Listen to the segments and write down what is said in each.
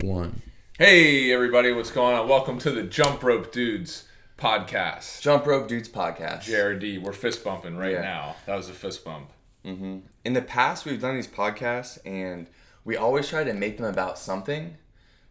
One. Hey everybody, what's going on? Welcome to the Jump Rope Dudes podcast. Jump Rope Dudes podcast. JRD, we're fist bumping right Yeah. now. That was a fist bump. In the past, we've done these podcasts, and we always try to make them about something.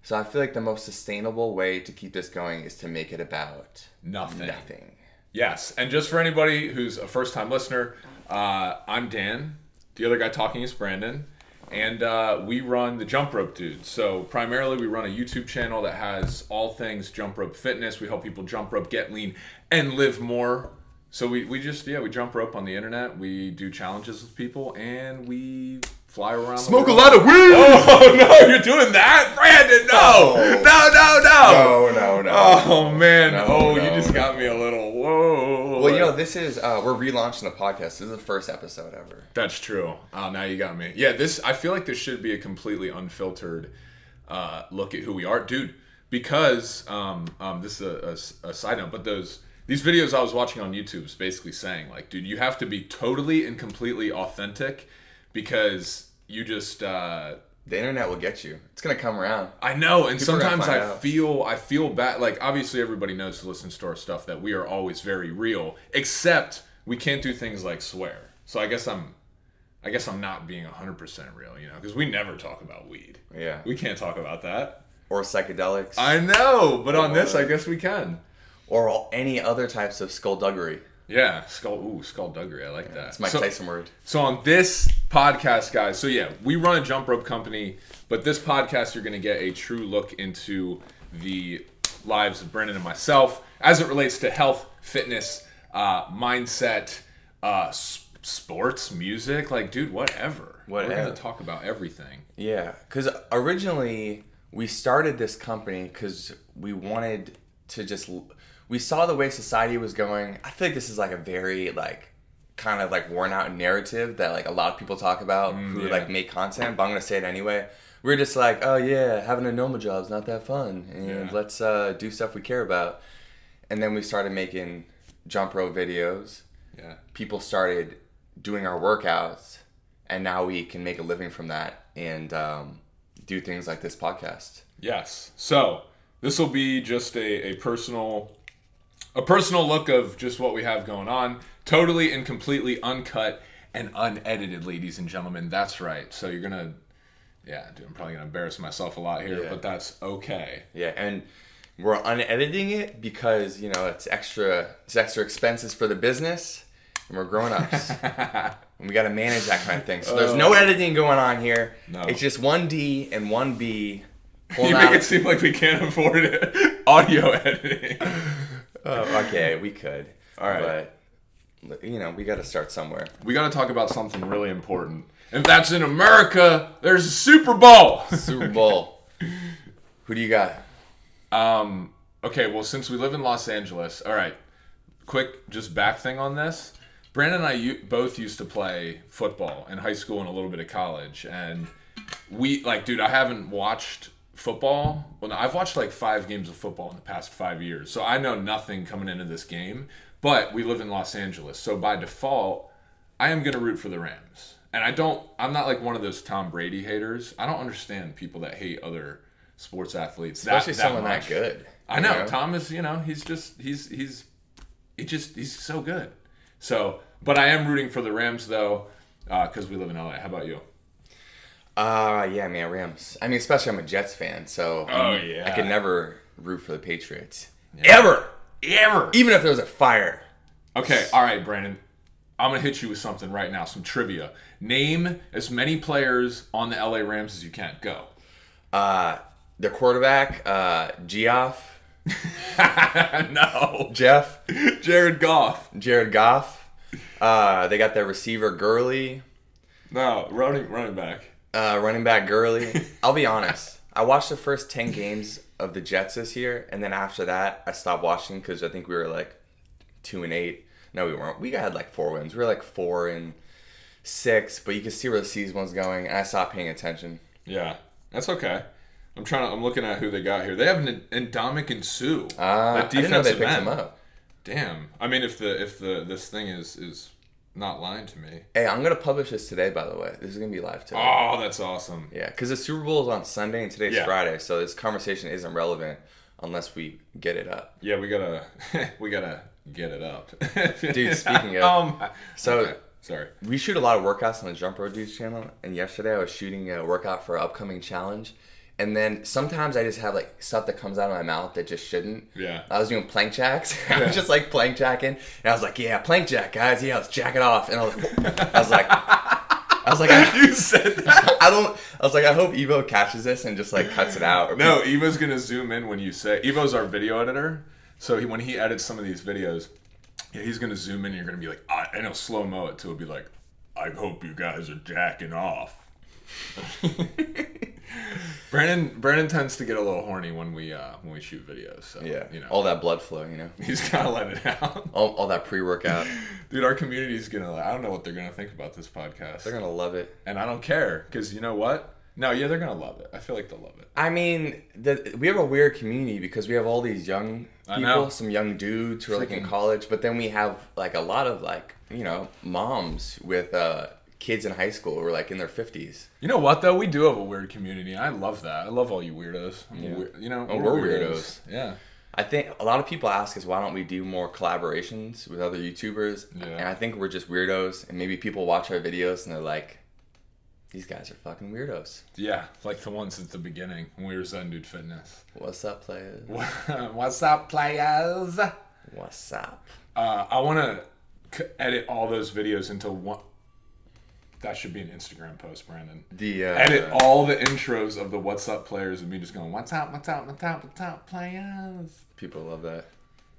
So I feel like the most sustainable way to keep this going is to make it about Nothing. nothing. Yes, and just for anybody who's a first time listener, uh, I'm Dan. The other guy talking is Brandon. And uh, we run the Jump Rope Dude. So, primarily, we run a YouTube channel that has all things jump rope fitness. We help people jump rope, get lean, and live more. So, we, we just, yeah, we jump rope on the internet. We do challenges with people, and we fly around. Smoke a lot of weed. Oh, no, you're doing that? Brandon, no! No. No, no, no! No, no, no. Oh, man. No, oh, no. you just got me a little, whoa. Well, you know, this is uh, we're relaunching the podcast. This is the first episode ever. That's true. Oh, now you got me. Yeah, this. I feel like this should be a completely unfiltered uh, look at who we are, dude. Because um, um, this is a side note, but those these videos I was watching on YouTube is basically saying like, dude, you have to be totally and completely authentic because you just. Uh, The internet will get you. It's gonna come around. I know, and People sometimes I out. feel I feel bad. Like obviously, everybody knows to listen to our stuff that we are always very real, except we can't do things like swear. So I guess I'm, I guess I'm not being hundred percent real, you know, because we never talk about weed. Yeah. We can't talk about that. Or psychedelics. I know, but on this, I guess we can. or any other types of skullduggery. Yeah, skull. Ooh, skullduggery. I like that. It's Mike So- Tyson word. So on this podcast, guys, so yeah, we run a jump rope company, but this podcast you're going to get a true look into the lives of Brandon and myself as it relates to health, fitness, uh, mindset, uh, s- sports, music, like dude, whatever. Whatever. We're going to talk about everything. Yeah, because originally we started this company because we wanted to just we saw the way society was going. I feel like this is like a very like kind of like worn out narrative that like a lot of people talk about who yeah. like make content. But I'm gonna say it anyway. We're just like, oh yeah, having a normal job's not that fun, and Yeah. let's uh, do stuff we care about. And then we started making jump rope videos. Yeah. People started doing our workouts, and now we can make a living from that and um, do things like this podcast. Yes. So this will be just a, a personal a personal look of just what we have going on. Totally and completely uncut and unedited, ladies and gentlemen. That's right. So you're gonna yeah, dude, I'm probably gonna embarrass myself a lot here, Yeah. but that's okay. Yeah, and we're unediting it because you know it's extra it's extra expenses for the business, and we're grown ups. and we got to manage that kind of thing. So there's oh. no editing going on here. No. It's just one D and one B. You make out- it seem like we can't afford it. Audio editing. Oh, okay, we could. All right. But you know, we got to start somewhere. We gotta talk about something really important. If that's in America, there's a Super Bowl. Super Bowl. Who do you got? Um, okay, well, since we live in Los Angeles, all right, quick, just back thing on this. Brandon and I u- both used to play football in high school and a little bit of college. And we, like, dude, I haven't watched football. Well, no, I've watched like five games of football in the past five years. So I know nothing coming into this game. But we live in Los Angeles. So by default, I am going to root for the Rams. And I don't, I'm not like one of those Tom Brady haters. I don't understand people that hate other sports athletes. that- Especially someone much. that good. I you know, Tom is. You know, he's just he's he's he just he's so good. So, but I am rooting for the Rams though, uh, because we live in LA. How about you? Uh yeah, man, Rams. I mean, especially I'm a Jets fan, so Oh, I yeah. could never root for the Patriots. Ever. Ever. Even if there was a fire. Okay, all right, Brandon. I'm gonna hit you with something right now. Some trivia. Name as many players on the LA Rams as you can. Go. Uh their quarterback, uh Geoff, no. Jeff, Jared Goff. Jared Goff. Uh they got their receiver Gurley, No, running running back. Uh running back Gurley. I'll be honest. I watched the first 10 games of the Jets this year and then after that I stopped watching cuz I think we were like 2 and 8. No, we weren't. We had like 4 wins. We were like 4 and 6, but you could see where the season was going and I stopped paying attention. Yeah, that's okay. I'm trying to. I'm looking at who they got here. They have an Ndamukong Suh. Uh, I didn't know they picked him up. Damn. I mean, if the if the this thing is is not lying to me. Hey, I'm gonna publish this today. By the way, this is gonna be live today. Oh, that's awesome. Yeah, because the Super Bowl is on Sunday and today's Yeah. Friday, so this conversation isn't relevant unless we get it up. Yeah, we gotta we gotta get it up. Dude, speaking of- um, So- okay, sorry. We shoot a lot of workouts on the Jump Rope Dudes channel, and yesterday I was shooting a workout for an upcoming challenge. And then sometimes I just have like stuff that comes out of my mouth that just shouldn't. Yeah. I was doing plank jacks. I was just like plank jacking, and I was like, "Yeah, plank jack, guys. Yeah, let's jack it off." And I was, I was like, I was like, I, You said that. I don't. I was like, I hope Evo catches this and just like cuts it out. No, Evo's gonna zoom in when you say Evo's our video editor. So he, when he edits some of these videos, yeah, he's gonna zoom in. and You're gonna be like, I, and he'll slow mo it too. It'll be like, I hope you guys are jacking off. Brandon Brandon tends to get a little horny when we uh when we shoot videos. So yeah, you know all that blood flow, you know, he's gotta let it out. all, all that pre-workout. Dude, our community's gonna. I don't know what they're gonna think about this podcast, They're gonna love it. and I don't care because you know what? No, yeah, they're gonna love it. I feel like they'll love it. I mean, the, we have a weird community because we have all these young people, know. some young dudes who are like in college, but then we have like a lot of like you know moms with uh, kids in high school who are like in their fifties. You know what though? We do have a weird community. I love that. I love all you weirdos. I'm Yeah. weir- you know, Oh, we're weirdos. Yeah. I think a lot of people ask us why don't we do more collaborations with other YouTubers, Yeah. and I think we're just weirdos, and maybe people watch our videos and they're like, these guys are fucking weirdos. Yeah, like the ones at the beginning when we were Zen Dude Fitness. What's up, players? What's up, players? Uh, What's up? I want to edit all those videos into one. That should be an Instagram post, Brandon. The uh, Edit all the intros of the What's Up players and me just going, What's up, what's up, what's up, what's up, players? people love that.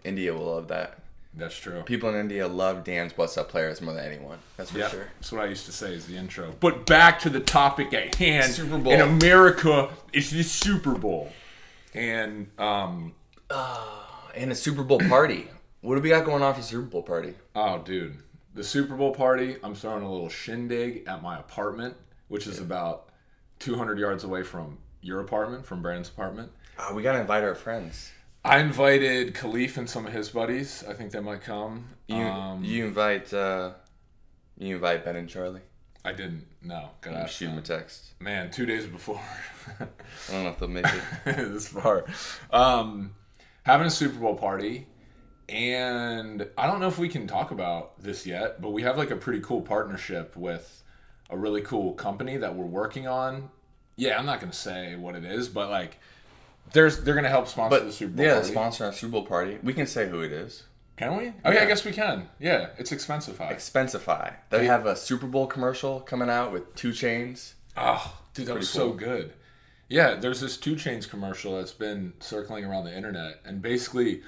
India will love that. That's true. People in India love Dan's What's Up players more than anyone. That's for Yeah, sure. that's what I used to say is the intro. But back to the topic at hand. Super Bowl. In America, it's the Super Bowl. And um And a Super Bowl party. What do we got going on for Super Bowl party? oh dude, the Super Bowl party, I'm throwing a little shindig at my apartment, which is about 200 yards away from your apartment, from Brandon's apartment. Oh, we gotta invite our friends. I invited Khalif and some of his buddies. I think they might come. You um, you invite uh, you invite Ben and Charlie. I didn't. No, gotta ask shoot them. a text. Man, two days before. I don't know if they'll make it. this far. Um, having a Super Bowl party, and I don't know if we can talk about this yet, but we have like a pretty cool partnership with a really cool company that we're working on. Yeah, I'm not gonna say what it is, but like, there's they're gonna help sponsor But the Super Bowl. yeah, party. sponsor on Super Bowl party. We can say who it is. Can we? Oh yeah, Yeah. I guess we can. Yeah, it's Expensify. Expensify. They have a Super Bowl commercial coming out with 2 Chainz. Oh, dude, that was so good. Yeah, there's this 2 Chainz commercial that's been circling around the internet, and basically,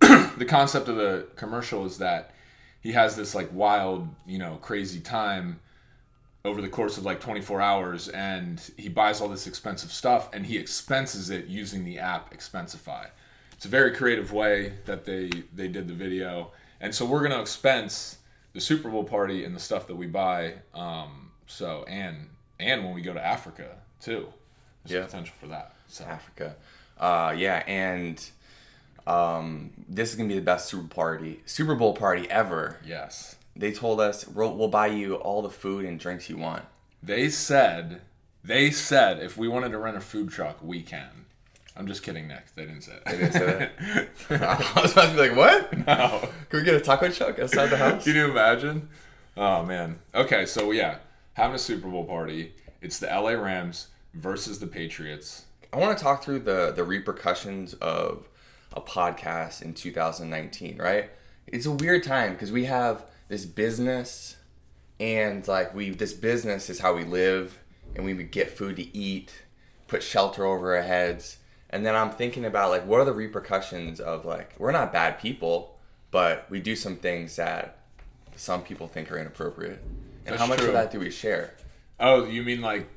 the concept of the commercial is that he has this like wild, you know, crazy time over the course of like 24 hours, and he buys all this expensive stuff, and he expenses it using the app Expensify. It's a very creative way that they they did the video, and so we're gonna expense the Super Bowl party and the stuff that we buy. Um, so and and when we go to Africa too, there's Yeah. potential for that. So Africa. Uh, yeah, and um, this is gonna be the best Super party, Super Bowl party ever. yes, They told us we'll, we'll buy you all the food and drinks you want. they said they said if we wanted to rent a food truck, we can. I'm just kidding, Nick. They didn't say it. They didn't say that. I was about to be like, what? no. Can we get a taco truck outside the house? Can you imagine? Oh man. Okay, so yeah, having a Super Bowl party. It's the LA Rams versus the Patriots. I want to talk through the the repercussions of a podcast in 2019, right? It's a weird time because we have this business and like we this business is how we live and we would get food to eat, put shelter over our heads. And then I'm thinking about like what are the repercussions of like we're not bad people, but we do some things that some people think are inappropriate. And That's how much true. of that do we share? Oh, you mean like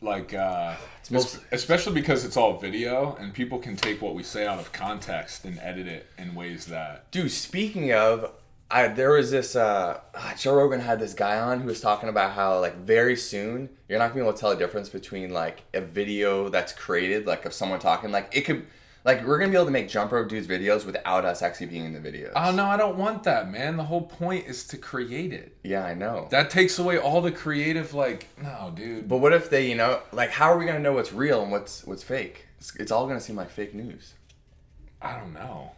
like uh most- especially because it's all video and people can take what we say out of context and edit it in ways that Dude, speaking of, I there was this uh, ah, Joe Rogan had this guy on who was talking about how like very soon you're not gonna be able to tell the difference between like a video that's created like of someone talking like it could Like we're gonna be able to make jump rope dudes videos without us actually being in the videos. Oh no, I don't want that, man. The whole point is to create it. yeah, I know. That takes away all the creative, like, no, dude. But what if they, you know, like how are we gonna know what's real and what's what's fake? It's, it's all gonna seem like fake news. I don't know.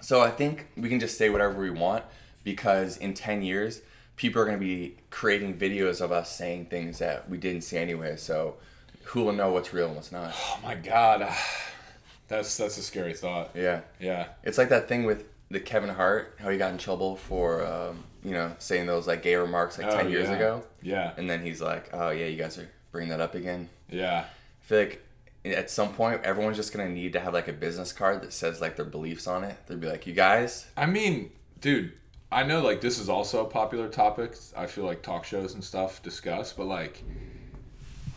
So I think we can just say whatever we want because in 10 years, people are going to be creating videos of us saying things that we didn't see anyway. So who will know what's real and what's not? Oh my god, that's that's a scary thought. Yeah. Yeah. It's like that thing with the Kevin Hart, how he got in trouble for, um, you know, saying those like gay remarks like 10 Oh, years yeah. ago. Yeah. And then he's like, oh, yeah, you guys are bringing that up again. Yeah. I feel like at some point, everyone's just going to need to have like a business card that says like their beliefs on it. They'd be like, you guys, I mean, dude, I know like this is also a popular topic. I feel like talk shows and stuff discuss, but like,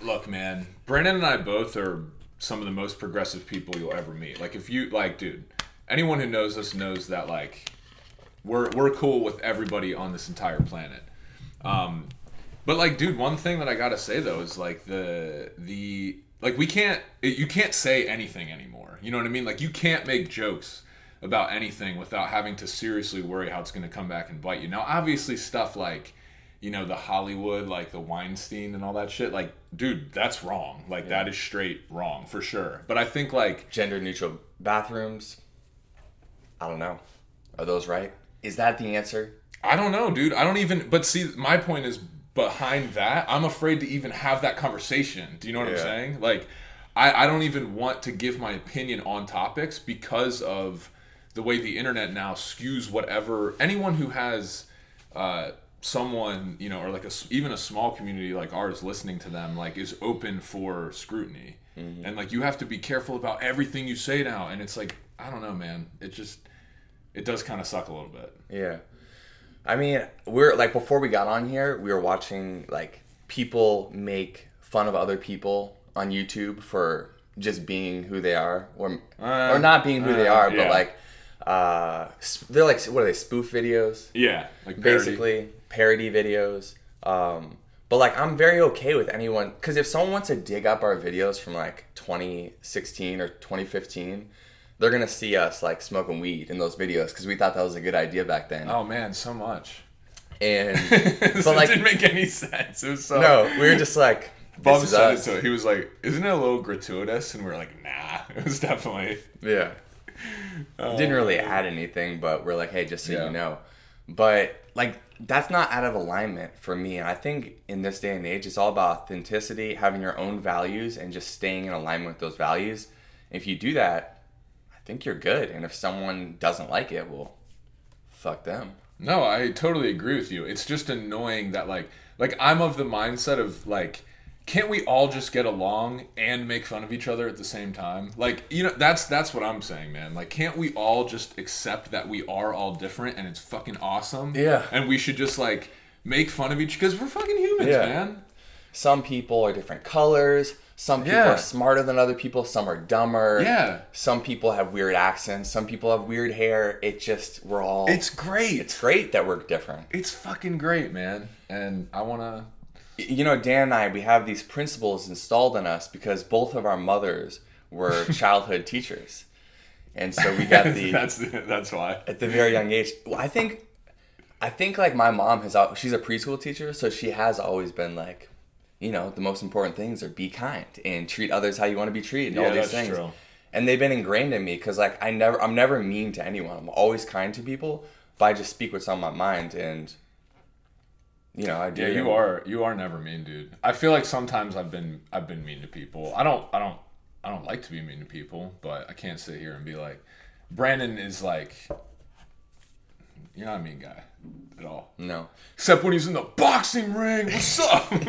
look, man, Brandon and I both are some of the most progressive people you'll ever meet. Like, if you like, dude, anyone who knows us knows that like, we're we're cool with everybody on this entire planet. Um, but like, dude, one thing that I gotta say though is like the the like we can't you can't say anything anymore. You know what I mean? Like you can't make jokes about anything without having to seriously worry how it's gonna come back and bite you. Now, obviously, stuff like you know the Hollywood, like the Weinstein and all that shit. Like, dude, that's wrong. Like that is straight wrong for sure. But I think like gender neutral bathrooms. I don't know. Are those right? Is that the answer? I don't know, dude. I don't even. But see, my point is behind that. I'm afraid to even have that conversation. Do you know what I'm saying? Like, I, I don't even want to give my opinion on topics because of the way the internet now skews whatever anyone who has uh, someone you know or like a even a small community like ours listening to them like is open for scrutiny and like you have to be careful about everything you say now and it's like i don't know man it just it does kind of suck a little bit Yeah. I mean, we're like before we got on here, we were watching like people make fun of other people on YouTube for just being who they are or Uh, or not being who they uh, are, yeah. but like uh they're like what are they spoof videos? Yeah, like parody. basically parody videos. Um, but like I'm very okay with anyone because if someone wants to dig up our videos from like 2016 or 2015, they're gonna see us like smoking weed in those videos because we thought that was a good idea back then. Oh man, so much. And but like- it didn't make any sense. It was so. no, we were just like, Bob said it to it. He was like, "Isn't it a little gratuitous?" And we are like, "Nah." It was definitely. Yeah. Didn't oh, really add anything, but we're like, hey, just so Yeah. you know. But like that's not out of alignment for me. And I think in this day and age, it's all about authenticity, having your own values, and just staying in alignment with those values. If you do that, I think you're good. And if someone doesn't like it, well, fuck them. No, I totally agree with you. It's just annoying that like like I'm of the mindset of like can't we all just get along and make fun of each other at the same time? Like, you know, that's that's what I'm saying, man. Like can't we all just accept that we are all different and it's fucking awesome? Yeah. And we should just like make fun of each cuz we're fucking humans, Yeah. man. Some people are different colors. Some people Yeah. are smarter than other people. Some are dumber. Yeah. Some people have weird accents. Some people have weird hair. It just we're all. It's great. it's great that we're different. It's fucking great, man. And I want to you know, Dan and I, we have these principles installed in us because both of our mothers were childhood teachers, and so we got the That's that's why. at the very young age. Well, I think, I think like my mom has. She's a preschool teacher, so she has always been like, you know, the most important things are be kind and treat others how you want to be treated, and Yeah, all these things. true. And they've been ingrained in me because like I never, I'm never mean to anyone. I'm always kind to people, but I just speak what's on my mind, and you know, I do. Yeah, you are you are never mean, dude. I feel like sometimes I've been I've been mean to people. I don't I don't I don't like to be mean to people, but I can't sit here and be like Brandon is like you're not a mean guy at all. No. Except when he's in the boxing ring. What's up?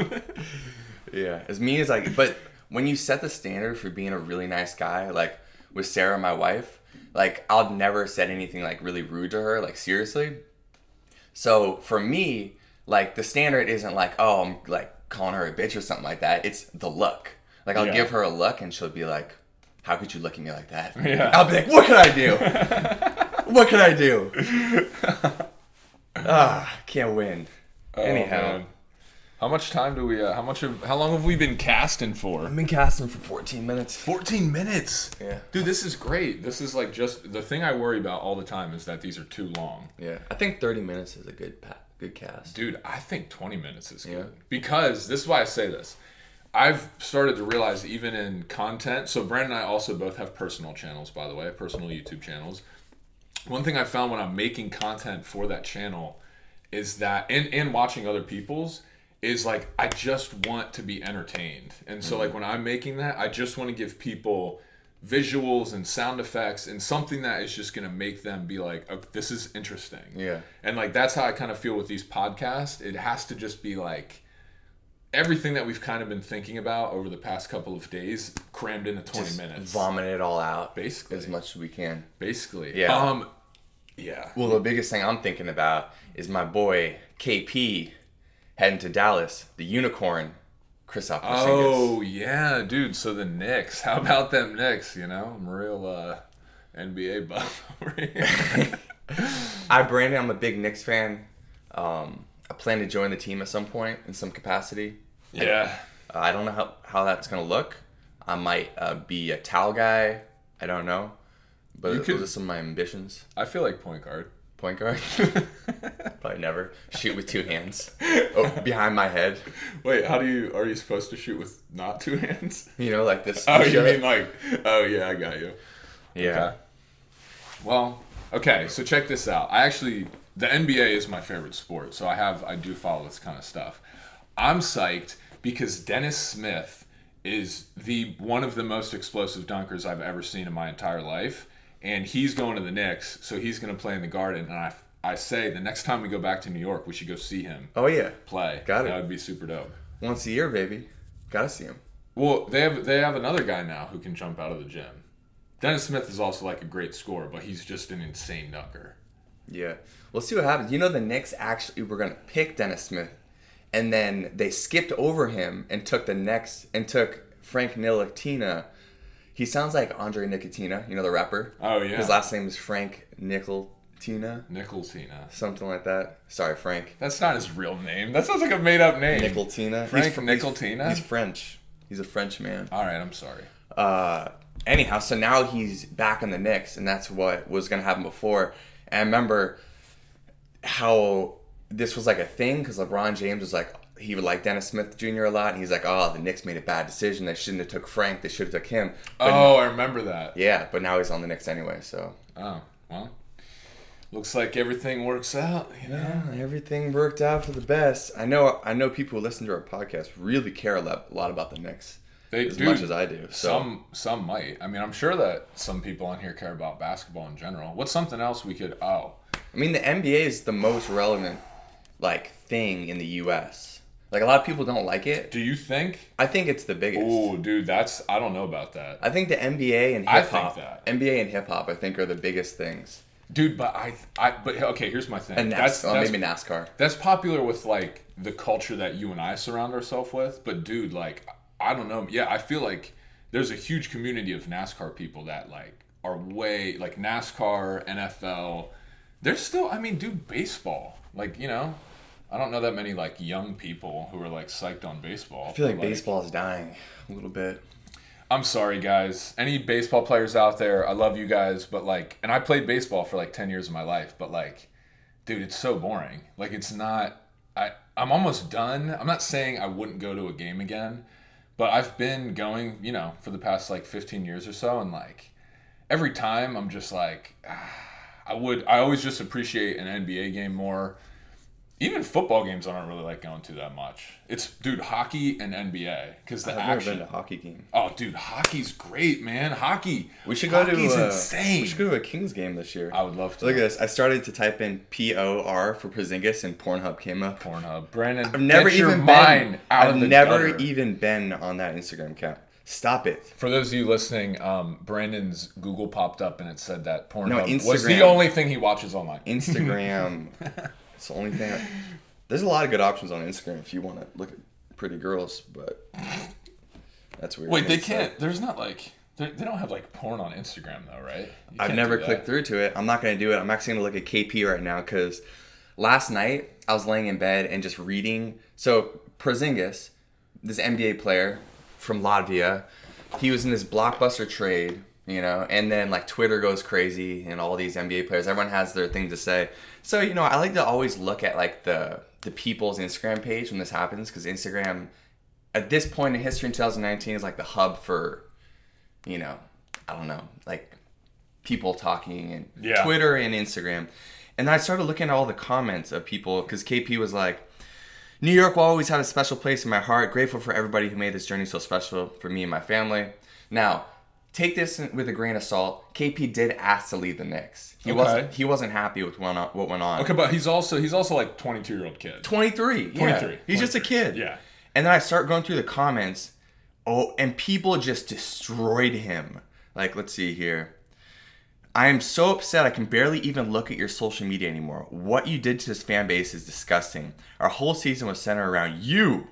Yeah, as mean as like, but when you set the standard for being a really nice guy, like with Sarah, my wife, like I'll never said anything like really rude to her, like seriously. So for me, like the standard isn't like, oh, I'm like calling her a bitch or something like that. It's the look. Like I'll Yeah. give her a look and she'll be like, how could you look at me like that? Yeah. I'll be like, what can I do? what can I do? ah, can't win. Oh, Anyhow. man. How much time do we? Uh, how much of? How long have we been casting for? I've been casting for 14 minutes. 14 minutes. Yeah. Dude, this is great. This is like just the thing I worry about all the time is that these are too long. Yeah, I think 30 minutes is a good pa- good cast. Dude, I think 20 minutes is good. Yeah. Because this is why I say this. I've started to realize even in content. So Brandon and I also both have personal channels, by the way, personal YouTube channels. One thing I found when I'm making content for that channel is that and, and watching other people's is like I just want to be entertained. And so like mm-hmm. when I'm making that, I just want to give people visuals and sound effects and something that is just going to make them be like oh, this is interesting. Yeah. And like that's how I kind of feel with these podcasts. It has to just be like everything that we've kind of been thinking about over the past couple of days crammed into 20 Just minutes. Vomit it all out Basically. as much as we can. basically. Yeah. Um yeah. Well, the biggest thing I'm thinking about is my boy KP heading to Dallas, the unicorn, Chris. Oh yeah, dude. So the Knicks. How about them Knicks? You know, I'm a real uh, NBA buff over here. I, Brandon, I'm a big Knicks fan. Um, I plan to join the team at some point in some capacity. yeah. Uh, I don't know how, how that's going to look. I might uh, be a towel guy. I don't know. But You those could- are some of my ambitions. I feel like point guard. Point guard? Probably never. Shoot with two hands. Oh, behind my head. Wait, how do you? Are you supposed to shoot with not two hands? You know, like this. Oh, you mean like? Oh yeah, I got you. Yeah. Okay. Well, okay, so check this out. I actually the NBA is my favorite sport, so I have I do follow this kind of stuff. I'm psyched because Dennis Smith is the one of the most explosive dunkers I've ever seen in my entire life, and he's going to the Knicks, so he's going to play in the Garden. And I I say the next time we go back to New York, we should go see him Oh, yeah. play. Got it. That would be super dope. Once a year, baby. Gotta see him. Well, they have they have another guy now who can jump out of the gym. Dennis Smith is also like a great scorer, but he's just an insane dunker. Yeah. We'll see what happens. You know, the Knicks actually were going to pick Dennis Smith, and then they skipped over him and took the next, and took Frank Nicotina. He sounds like Andre Nickatina, you know, the rapper. Oh yeah, His last name is Frank Nicotina, Nicholsina. something like that. Sorry, Frank. That's not his real name. That sounds like a made up name. Nicotina. Frank He's fr- he's-? He's French. He's a French man. All right, I'm sorry. uh, anyhow, so now he's back in the Knicks, and that's what was going to happen before. And I remember how this was like a thing because LeBron James was like he would like Dennis Smith Jr. a lot, and he's like, "Oh, the Knicks made a bad decision. They shouldn't have took Frank. They should have took him." But oh, I remember that. yeah, but now he's on the Knicks anyway. So Oh, well, looks like everything works out. You know. yeah, everything worked out for the best. I know. I know people who listen to our podcast really care a lot, a lot about the Knicks They as do. much as I do. So Some some might. I mean, I'm sure that some people on here care about basketball in general. What's something else we could? Oh, I mean, the NBA is the most relevant like thing in the U.S. Like a lot of people don't like it. do you think? I think it's the biggest. Oh, dude, that's I don't know about that. I think the NBA and I hip think hop, that. NBA and hip hop, I think are the biggest things. Dude, but I, I, but okay. Here's my thing. And that's that's, maybe NASCAR. that's popular with like the culture that you and I surround ourselves with. But dude, like, I don't know. Yeah, I feel like there's a huge community of NASCAR people that like are way like NASCAR, NFL. There's still, I mean, dude, baseball. Like, you know, I don't know that many like young people who are like psyched on baseball. I feel like baseball is dying a little bit. I'm sorry, guys. Any baseball players out there, I love you guys, but like, and I played baseball for like 10 years of my life, but like, dude, it's so boring. Like, it's not, I, I'm almost done. I'm not saying I wouldn't go to a game again, but I've been going, you know, for the past like 15 years or so, and like, every time I'm just like, ah, I would, I always just appreciate an NBA game more. Even football games I don't really like going to that much. It's dude, hockey and NBA because the I've never action. been to a hockey game. Oh, dude, hockey's great, man. Hockey. We should go Hockey's to uh, insane. We should go to a Kings game this year. I would love to. Look at this. I started to type in P O R for Porzingis and Pornhub came up. Pornhub. Brandon, I've never even been. out I've of the never gutter. even been on that Instagram account. Stop it. For those of you listening, um, Brandon's Google popped up and it said that Pornhub was the only thing he watches online. Instagram. it's the only thing. I, there's a lot of good options on Instagram if you want to look at pretty girls, but that's weird. Wait, they can't. There's not like they don't have like porn on Instagram though, right? You I've never clicked through to it. I'm not going to do it. I'm actually going to look at KP right now because last night I was laying in bed and just reading. So Porzingis, this NBA player from Latvia, he was in this blockbuster trade, you know, and then like Twitter goes crazy and all these NBA players, everyone has their thing to say. So you know, I like to always look at like the the people's Instagram page when this happens because Instagram, at this point in history in 2019, is like the hub for, you know, I don't know, like people talking and Yeah. Twitter and Instagram. And I started looking at all the comments of people because KP was like, New York will always have a special place in my heart. Grateful for everybody who made this journey so special for me and my family. Now, take this with a grain of salt. KP did ask to leave the Knicks. He Okay. wasn't. He wasn't happy with what, on, what went on. Okay, but he's also he's also like 22 year old kid. 23. 23, Yeah. He's just a kid. Yeah. And then I start going through the comments. Oh, and people just destroyed him. Like, let's see here. I am so upset I can barely even look at your social media anymore. What you did to this fan base is disgusting. Our whole season was centered around you,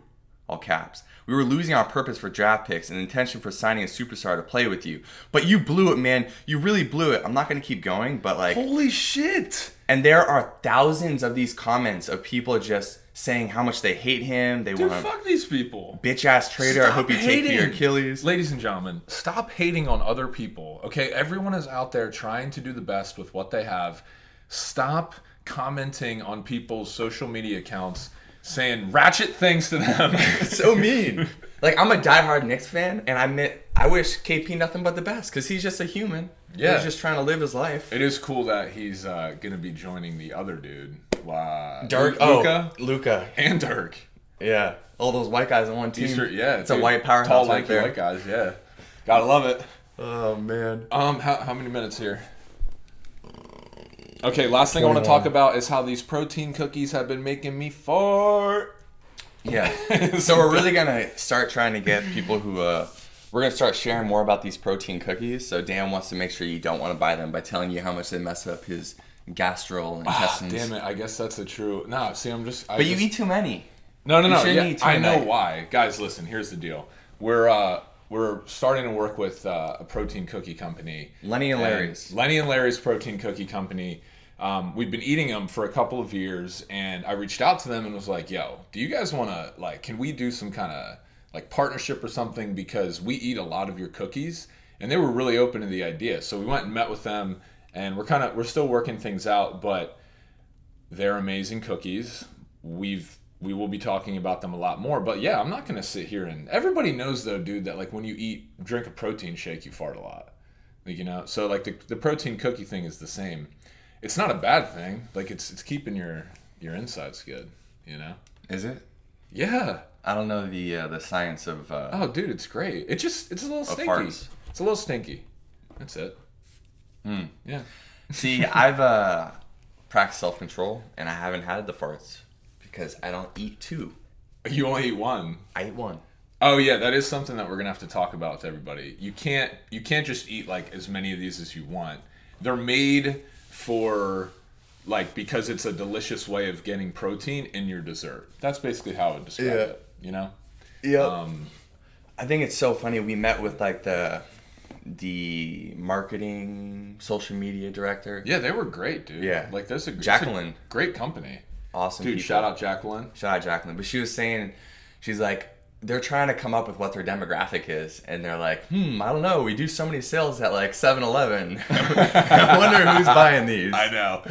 all caps. We were losing our purpose for draft picks and intention for signing a superstar to play with you. But you blew it, man. You really blew it. I'm not going to keep going, but like. Holy shit! And there are thousands of these comments of people just saying how much they hate him. They want fuck these people. bitch ass trader. I hope you take your. Achilles. Ladies and gentlemen, stop hating on other people. Okay, everyone is out there trying to do the best with what they have. Stop commenting on people's social media accounts saying ratchet things to them. so mean. Like I'm a diehard Knicks fan, and I admit I wish KP nothing but the best because he's just a human. Yeah. he's just trying to live his life. it is cool that he's uh, gonna be joining the other dude, Wow, Dirk, Luka, oh, Luka, and Dirk. yeah, all those white guys on one team. Yeah, it's a white powerhouse tall, right lanky there. white guys. Yeah, gotta love it. Oh man, Um, how, how many minutes here? Okay, last thing I want to talk about is how these protein cookies have been making me fart. yeah. so we're really gonna start trying to get people who uh, we're gonna start sharing more about these protein cookies. So Dan wants to make sure you don't want to buy them by telling you how much they mess up his gastral Ah, damn it! I guess that's a true. Nah, see, I'm just. I But you eat too many. No, no, no. Yeah, eat too I know many. why, guys. Listen, here's the deal. We're uh, we're starting to work with uh, a protein cookie company. Lenny and Larry's. Lenny and Larry's Protein Cookie Company. Um, we've been eating them for a couple of years, and I reached out to them and was like, "Yo, do you guys want to like? Can we do some kind of like partnership or something? Because we eat a lot of your cookies." And they were really open to the idea, so we went and met with them, and we're kind of we're still working things out, but they're amazing cookies. We've we will be talking about them a lot more. But yeah, I'm not gonna sit here and everybody knows though, dude, that like when you eat drink a protein shake, you fart a lot. Like you know, so like the the protein cookie thing is the same. It's not a bad thing. Like it's it's keeping your your insides good. You know. Is it? Yeah. I don't know the uh, the science of. Uh, Oh, dude, it's great. It just it's a little stinky. farts. It's a little stinky. That's it. Hmm. Yeah. See, I've uh, practiced self control, and I haven't had the farts because I don't eat two. You only eat one. I eat one. Oh yeah, that is something that we're gonna have to talk about to everybody. You can't you can't just eat like as many of these as you want. They're made for like because it's a delicious way of getting protein in your dessert. That's basically how I would describe Yeah. it. You know? Yeah. Um, I think it's so funny. We met with like the the marketing social media director. yeah, they were great, dude. Yeah. like there's a it's a Jacqueline. great company, Awesome. dude. people. Shout out Jacqueline. Shout out Jacqueline. But she was saying, she's like, they're trying to come up with what their demographic is, and they're like, hmm, I don't know. We do so many sales at like 7-Eleven. I wonder who's buying these. I know.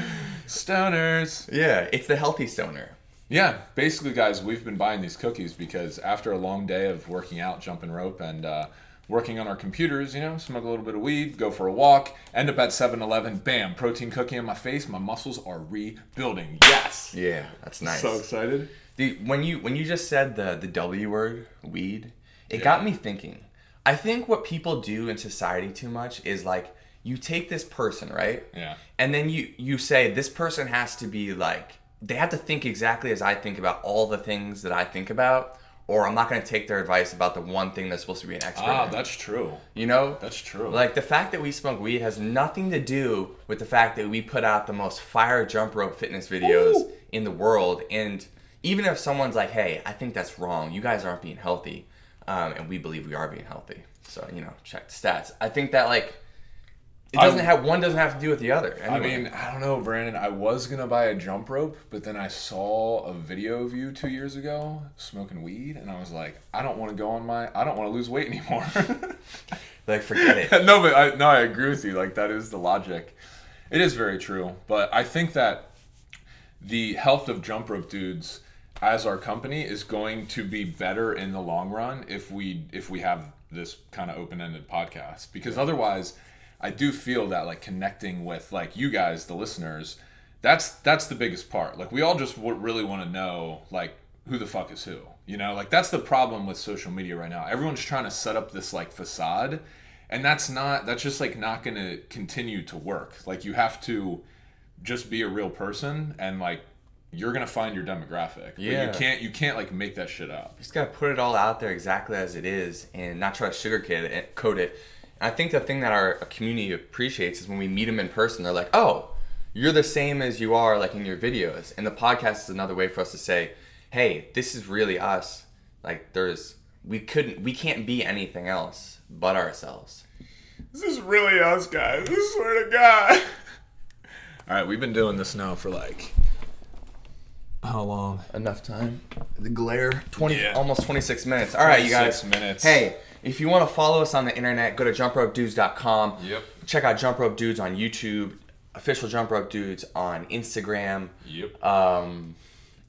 Stoners. Yeah, it's the healthy stoner. Yeah, basically, guys, we've been buying these cookies because after a long day of working out, jumping rope, and uh, working on our computers, you know, smoke a little bit of weed, go for a walk, end up at 7 Eleven, bam, protein cookie in my face, my muscles are rebuilding. Yes! Yeah, that's nice. So excited. Dude, when you when you just said the the W word, weed, it got me thinking. I think what people do in society too much is like you take this person, right? Yeah. And then you you say this person has to be like they have to think exactly as I think about all the things that I think about, or I'm not going to take their advice about the one thing that's supposed to be an expert. Ah, in. that's true. you know, That's true. like the fact that we smoke weed has nothing to do with the fact that we put out the most fire jump rope fitness videos Ooh. in the world. And even if someone's like, "Hey, I think that's wrong. You guys aren't being healthy," um, and we believe we are being healthy, so you know, check the stats. I think that like It doesn't have one doesn't have to do with the other. I mean, I don't know, Brandon. I was gonna buy a jump rope, but then I saw a video of you two years ago smoking weed, and I was like, I don't want to go on my. I don't want to lose weight anymore. like forget it. no, but I no, I agree with you. Like that is the logic. It is very true, but I think that the health of jump rope dudes as our company is going to be better in the long run if we if we have this kind of open-ended podcast. Because otherwise I do feel that like connecting with like you guys the listeners that's that's the biggest part. Like we all just w- really want to know like who the fuck is who you know? Like that's the problem with social media right now. Everyone's trying to set up this like facade and that's not that's just like not going to continue to work. Like you have to just be a real person and like you're gonna find your demographic. But Yeah. you can't you can't like make that shit up. You just gotta put it all out there exactly as it is and not try to sugarcoat it. Coat it. And I think the thing that our community appreciates is when we meet them in person, they're like, "Oh, you're the same as you are like in your videos." And the podcast is another way for us to say, "Hey, this is really us." Like there's we couldn't we can't be anything else but ourselves. This is really us guys. I swear to God. Alright, we've been doing this now for like how long? Enough time. The glare. Twenty Yeah. almost twenty six minutes. All right, you guys. 26 minutes. Hey, if you want to follow us on the internet, go to jumpropedudes.com. Yep. Check out Jump Rope Dudes on YouTube, official Jump Rope Dudes on Instagram. Yep. Um,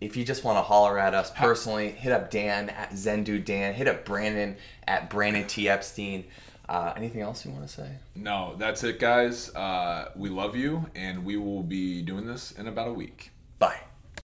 if you just want to holler at us personally, hit up Dan at Zendu Dan. Hit up Brandon at Brandon T Epstein. Uh, anything else you want to say? No, that's it guys. Uh, we love you and we will be doing this in about a week. Bye.